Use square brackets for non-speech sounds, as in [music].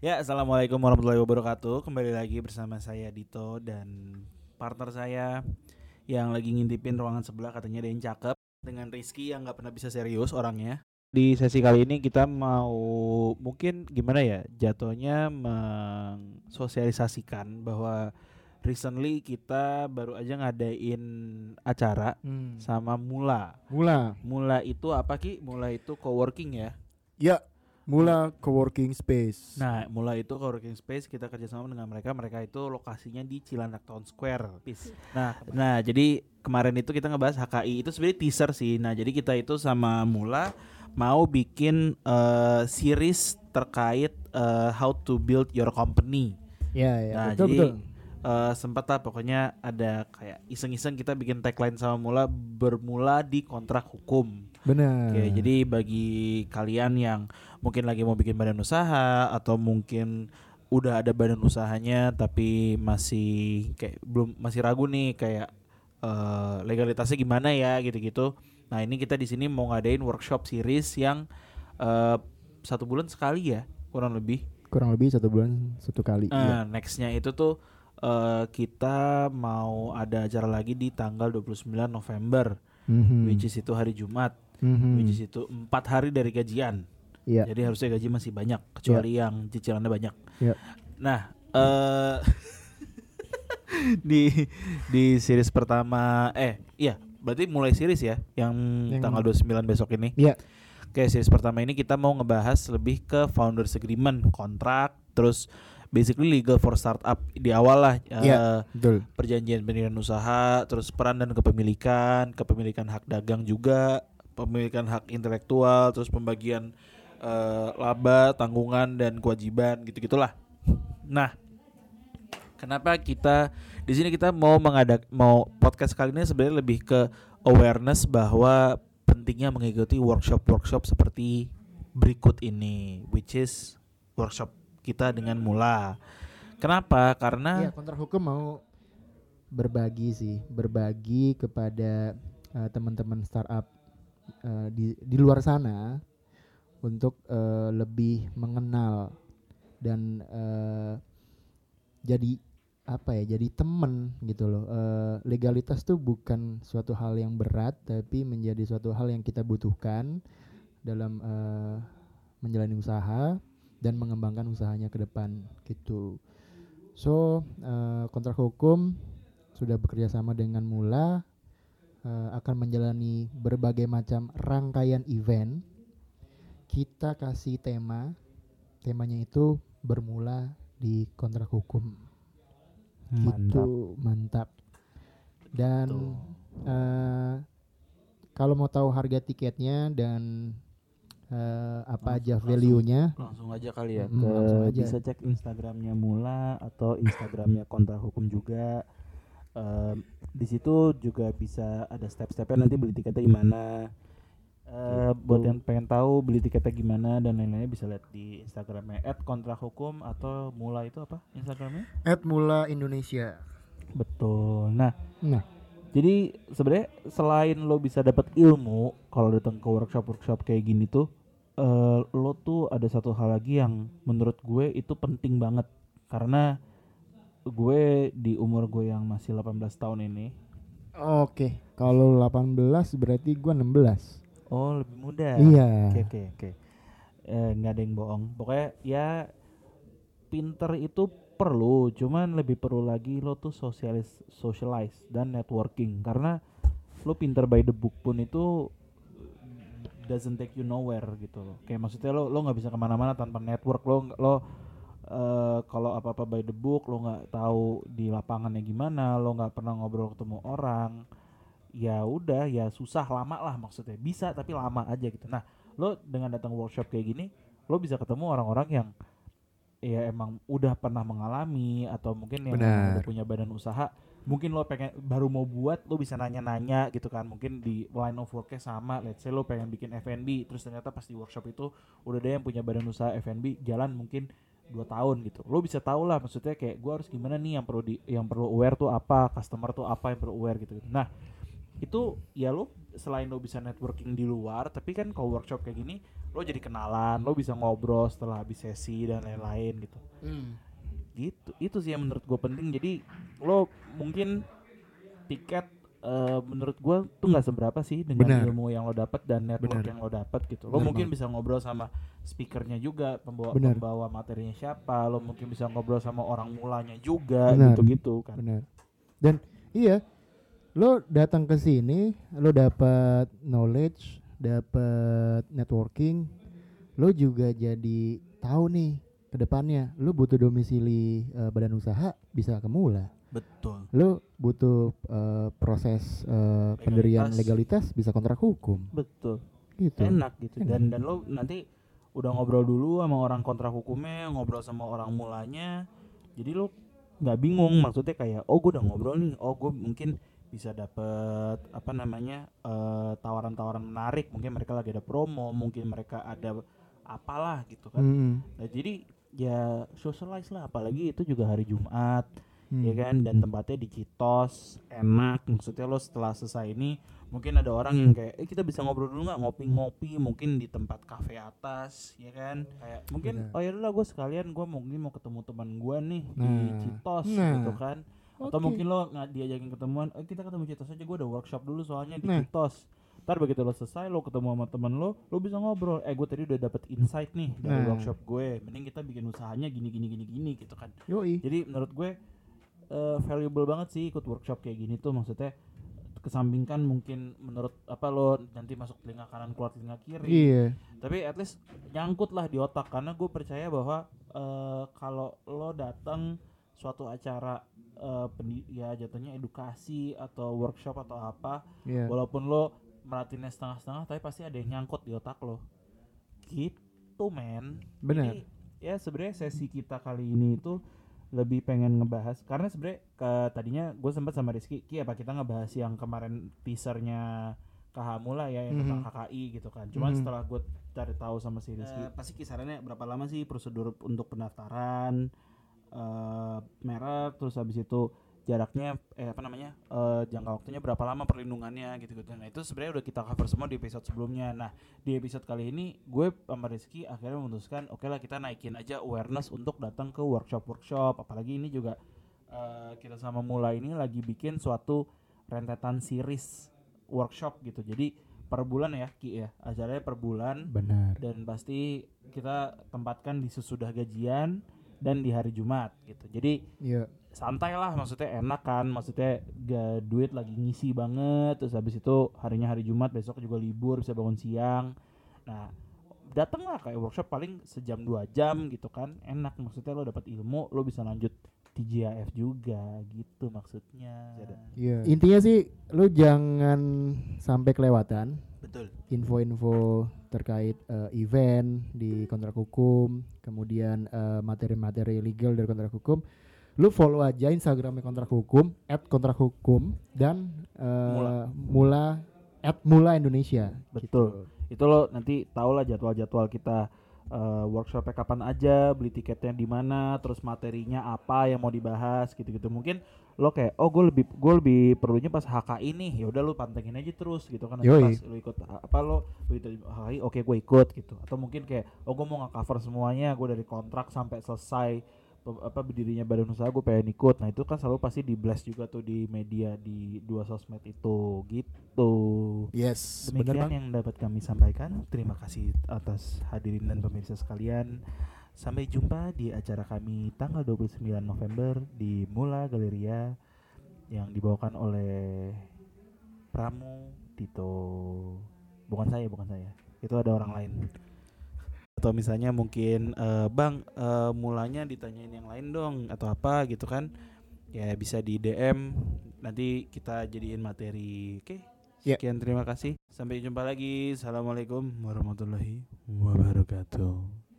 Ya, assalamualaikum warahmatullahi wabarakatuh. Kembali lagi bersama saya Dito dan partner saya yang lagi ngintipin ruangan sebelah katanya ada yang cakep dengan Rizky yang nggak pernah bisa serius orangnya. Di sesi kali ini kita mau mungkin gimana ya jatuhnya mensosialisasikan bahwa recently kita baru aja ngadain acara Hmm. sama Mula. Mula. Mula itu apa Ki? Mula itu coworking ya. Ya, Mula Coworking Space. Nah, mulai itu coworking space kita kerjasama dengan mereka. Mereka itu lokasinya di Cilandak Town Square. Peace. Nah, nah jadi kemarin itu kita ngebahas HKI itu sebenarnya teaser sih. Nah, jadi kita itu sama Mula mau bikin eh, series terkait eh, how to build your company. ya, ya, Nah, betul jadi betul. Eh, sempat lah pokoknya ada kayak iseng-iseng kita bikin tagline sama Mula bermula di kontrak hukum. Benar. Oke, jadi bagi kalian yang mungkin lagi mau bikin badan usaha atau mungkin udah ada badan usahanya tapi masih kayak belum masih ragu nih kayak eh, legalitasnya gimana ya gitu-gitu. Nah, ini kita di sini mau ngadain workshop series yang eh, satu bulan sekali ya, kurang lebih. kurang lebih satu bulan satu kali. Nah, Iya. nextnya itu tuh eh, kita mau ada acara lagi di tanggal 29 November, Mhm. which is itu hari Jumat. Mhm. which is itu empat hari dari gajian. Iya. Jadi harusnya gaji masih banyak, kecuali yang cicilannya banyak. Iya. Nah, eh [laughs] di di series pertama, eh iya, berarti mulai series ya, yang, Yang- tanggal 29 besok ini. Iya. Oke, series pertama ini kita mau ngebahas lebih ke founders agreement, kontrak, terus basically legal for startup di awal lah. eh, Iya. Betul. perjanjian pendirian usaha, terus peran dan kepemilikan, kepemilikan hak dagang juga, pemilikan hak intelektual, terus pembagian eh, laba, tanggungan dan kewajiban gitu-gitulah. Nah, kenapa kita di sini kita mau mengadak mau podcast kali ini sebenarnya lebih ke awareness bahwa pentingnya mengikuti workshop-workshop seperti berikut ini, which is workshop kita dengan Mula. Kenapa? Karena Iya, kontrak hukum mau berbagi sih, berbagi kepada eh, teman-teman startup eh, di di luar sana untuk eh, lebih mengenal dan eh, jadi apa ya jadi temen gitu loh Eh, legalitas tuh bukan suatu hal yang berat tapi menjadi suatu hal yang kita butuhkan dalam eh, menjalani usaha dan mengembangkan usahanya ke depan gitu. So eh, kontrak hukum sudah bekerja sama dengan Mula eh, akan menjalani berbagai macam rangkaian event. Kita kasih tema temanya itu bermula di kontrak hukum. Gitu mantap. dan Tuh. eh, kalau mau tahu harga tiketnya dan eh, apa aja Langsung- value-nya? Langsung aja kali ya. Mm, ke langsung aja. bisa cek instagramnya Mula atau instagramnya kontrak hukum juga. Em, di situ juga bisa ada step-stepnya. Nanti beli tiketnya gimana. Eh, buat yang pengen tahu beli tiketnya gimana dan lain-lainnya bisa lihat di instagramnya. Kontrak hukum atau Mula itu apa instagramnya? At Mula Indonesia. Betul. Nah Nah. jadi sebenarnya selain lo bisa dapat ilmu kalau datang ke workshop workshop kayak gini tuh eh, lo tuh ada satu hal lagi yang menurut gue itu penting banget. Karena gue di umur gue yang masih 18 tahun ini oke kalau 18 berarti gua 16 oh lebih muda. Iya. Oke oke oke. Eh, nggak ada yang bohong. Pokoknya ya pinter itu perlu cuman lebih perlu lagi lo tuh sosialis socialize dan networking. Karena lo pinter by the book pun itu doesn't take you nowhere gitu loh. Kayak maksudnya lo lo nggak bisa ke mana-mana tanpa network. Lo lo eh, kalau apa-apa by the book lo nggak tahu di lapangannya gimana lo nggak pernah ngobrol ketemu orang ya udah ya susah lama lah maksudnya. Bisa tapi lama aja gitu. Nah lo dengan datang workshop kayak gini lo bisa ketemu orang-orang yang ya emang udah pernah mengalami atau mungkin yang udah punya badan usaha mungkin lo pengen baru mau buat lo bisa nanya-nanya gitu kan. Mungkin di line of worknya sama let's say lo pengen bikin F&B terus ternyata pas di workshop itu udah ada yang punya badan usaha F&B jalan mungkin dua tahun gitu. Lo bisa tahu lah maksudnya kayak gua harus gimana nih yang perlu di yang perlu aware tuh apa customer tuh apa yang perlu aware gitu, -gitu. nah itu ya lo selain lo bisa networking di luar tapi kan kalau workshop kayak gini lo jadi kenalan lo bisa ngobrol setelah habis sesi dan lain-lain gitu. Gitu itu sih yang menurut gue penting. Jadi lo mungkin tiket eh, menurut gue tuh nggak seberapa sih dengan Benar. ilmu yang lo dapat dan network Benar. yang lo dapat gitu lo Benar mungkin banget. bisa ngobrol sama speakernya juga pembawa Benar. pembawa materinya siapa lo mungkin bisa ngobrol sama orang mulanya juga Benar. gitu gitu kan benar dan iya lo datang ke sini lo dapat knowledge dapat networking lo juga jadi tahu nih ke depannya lo butuh domisili eh, badan usaha bisa ke Mula betul. Lo butuh eh, proses eh, pendirian legalitas bisa kontrak hukum. Betul. Gitu. Enak gitu. Enak. dan dan lo nanti udah ngobrol dulu sama orang kontrak hukumnya ngobrol sama orang mulanya. Jadi lo nggak bingung maksudnya kayak oh gue udah ngobrol nih. Oh gue mungkin bisa dapet apa namanya eh, tawaran-tawaran menarik. Mungkin mereka lagi ada promo mungkin mereka ada apalah gitu kan. Mm-mm. Nah, jadi ya socialize lah. Apalagi itu juga hari Jumat Hmm. ya kan dan tempatnya di Citos enak maksudnya lo setelah selesai ini mungkin ada orang yang kayak eh kita bisa ngobrol dulu nggak ngopi-ngopi mungkin di tempat kafe atas ya kan kayak mungkin oh ya lah gue sekalian gue mungkin mau ketemu teman gue nih di Nah, Citos nah. gitu kan atau Oke. mungkin lo nggak diajakin ketemuan eh kita ketemu Citos aja gue ada workshop dulu soalnya di Nah. Citos ntar begitu lo selesai lo ketemu sama temen lo lo bisa ngobrol eh gue tadi udah dapet insight nih dari Nah. workshop gue mending kita bikin usahanya gini gini gini gini gitu kan Yoi. jadi menurut gue eh, valuable banget sih ikut workshop kayak gini tuh maksudnya kesampingkan mungkin menurut apa lo nanti masuk telinga kanan keluar telinga kiri Iya. tapi at least nyangkut lah di otak karena gue percaya bahwa eh, kalau lo datang suatu acara eh, pendi- ya jatuhnya edukasi atau workshop atau apa Iya. walaupun lo merhatiinnya setengah-setengah tapi pasti ada yang nyangkut di otak lo gitu men Benar. Jadi, ya sebenarnya sesi kita kali ini itu lebih pengen ngebahas karena sebenarnya ke tadinya gue sempat sama Rizky Ki apa kita ngebahas yang kemarin teasernya Kahamula ya yang tentang Mhm. KKI gitu kan cuman Mhm. setelah gue cari tahu sama si Rizky pasti kisarannya berapa lama sih prosedur untuk pendaftaran eh merek terus habis itu jaraknya eh apa namanya eh jangka waktunya berapa lama perlindungannya gitu gitu nah itu sebenarnya udah kita cover semua di episode sebelumnya. Nah di episode kali ini gue sama Rizky akhirnya memutuskan oke lah kita naikin aja awareness untuk datang ke workshop workshop apalagi ini juga eh, kita sama mulai ini lagi bikin suatu rentetan series workshop gitu. Jadi per bulan ya Ki ya. Acaranya per bulan. Benar. dan pasti kita tempatkan di sesudah gajian dan di hari Jumat gitu. Jadi Iya. Santai lah maksudnya enak kan maksudnya gak duit lagi ngisi banget terus habis itu harinya hari Jumat besok juga libur bisa bangun siang. Nah datang lah kayak workshop paling sejam dua jam gitu kan enak. Maksudnya lo dapat ilmu lo bisa lanjut TJAF juga gitu maksudnya. Iya. Intinya sih lu jangan sampai kelewatan. Betul. Info-info terkait eh, event di kontrak hukum, kemudian eh, materi-materi legal dari kontrak hukum. Lu follow aja Instagramnya kontrak hukum @kontrak hukum dan eh, Mula. mula at mula Indonesia. Betul. itu lo nanti tau lah jadwal-jadwal kita eh, workshopnya kapan aja beli tiketnya di mana terus materinya apa yang mau dibahas gitu-gitu mungkin lo kayak oh gue lebih gue lebih perlunya pas HKI nih ya udah lo pantengin aja terus gitu kan nanti Yoi. pas lo ikut apa lo begitu HKI oke gue ikut gitu atau mungkin kayak oh gue mau nggak cover semuanya gue dari kontrak sampai selesai apa berdirinya badan usaha gue pengen ikut nah itu kan selalu pasti di blast juga tuh di media di dua sosmed itu gitu Yes, Demikian Bang. yang dapat kami sampaikan. Terima kasih atas hadirin dan pemirsa sekalian. Sampai jumpa di acara kami tanggal 29 November di Mula Galeria yang dibawakan oleh Pramu Tito. Bukan saya, bukan saya. Itu ada orang lain. Atau misalnya mungkin eh, Bang eh, mulanya ditanyain yang lain dong atau apa gitu kan. Ya bisa di DM nanti kita jadiin materi. Oke. Ya. Sekian terima kasih. Sampai jumpa lagi. Assalamualaikum warahmatullahi wabarakatuh.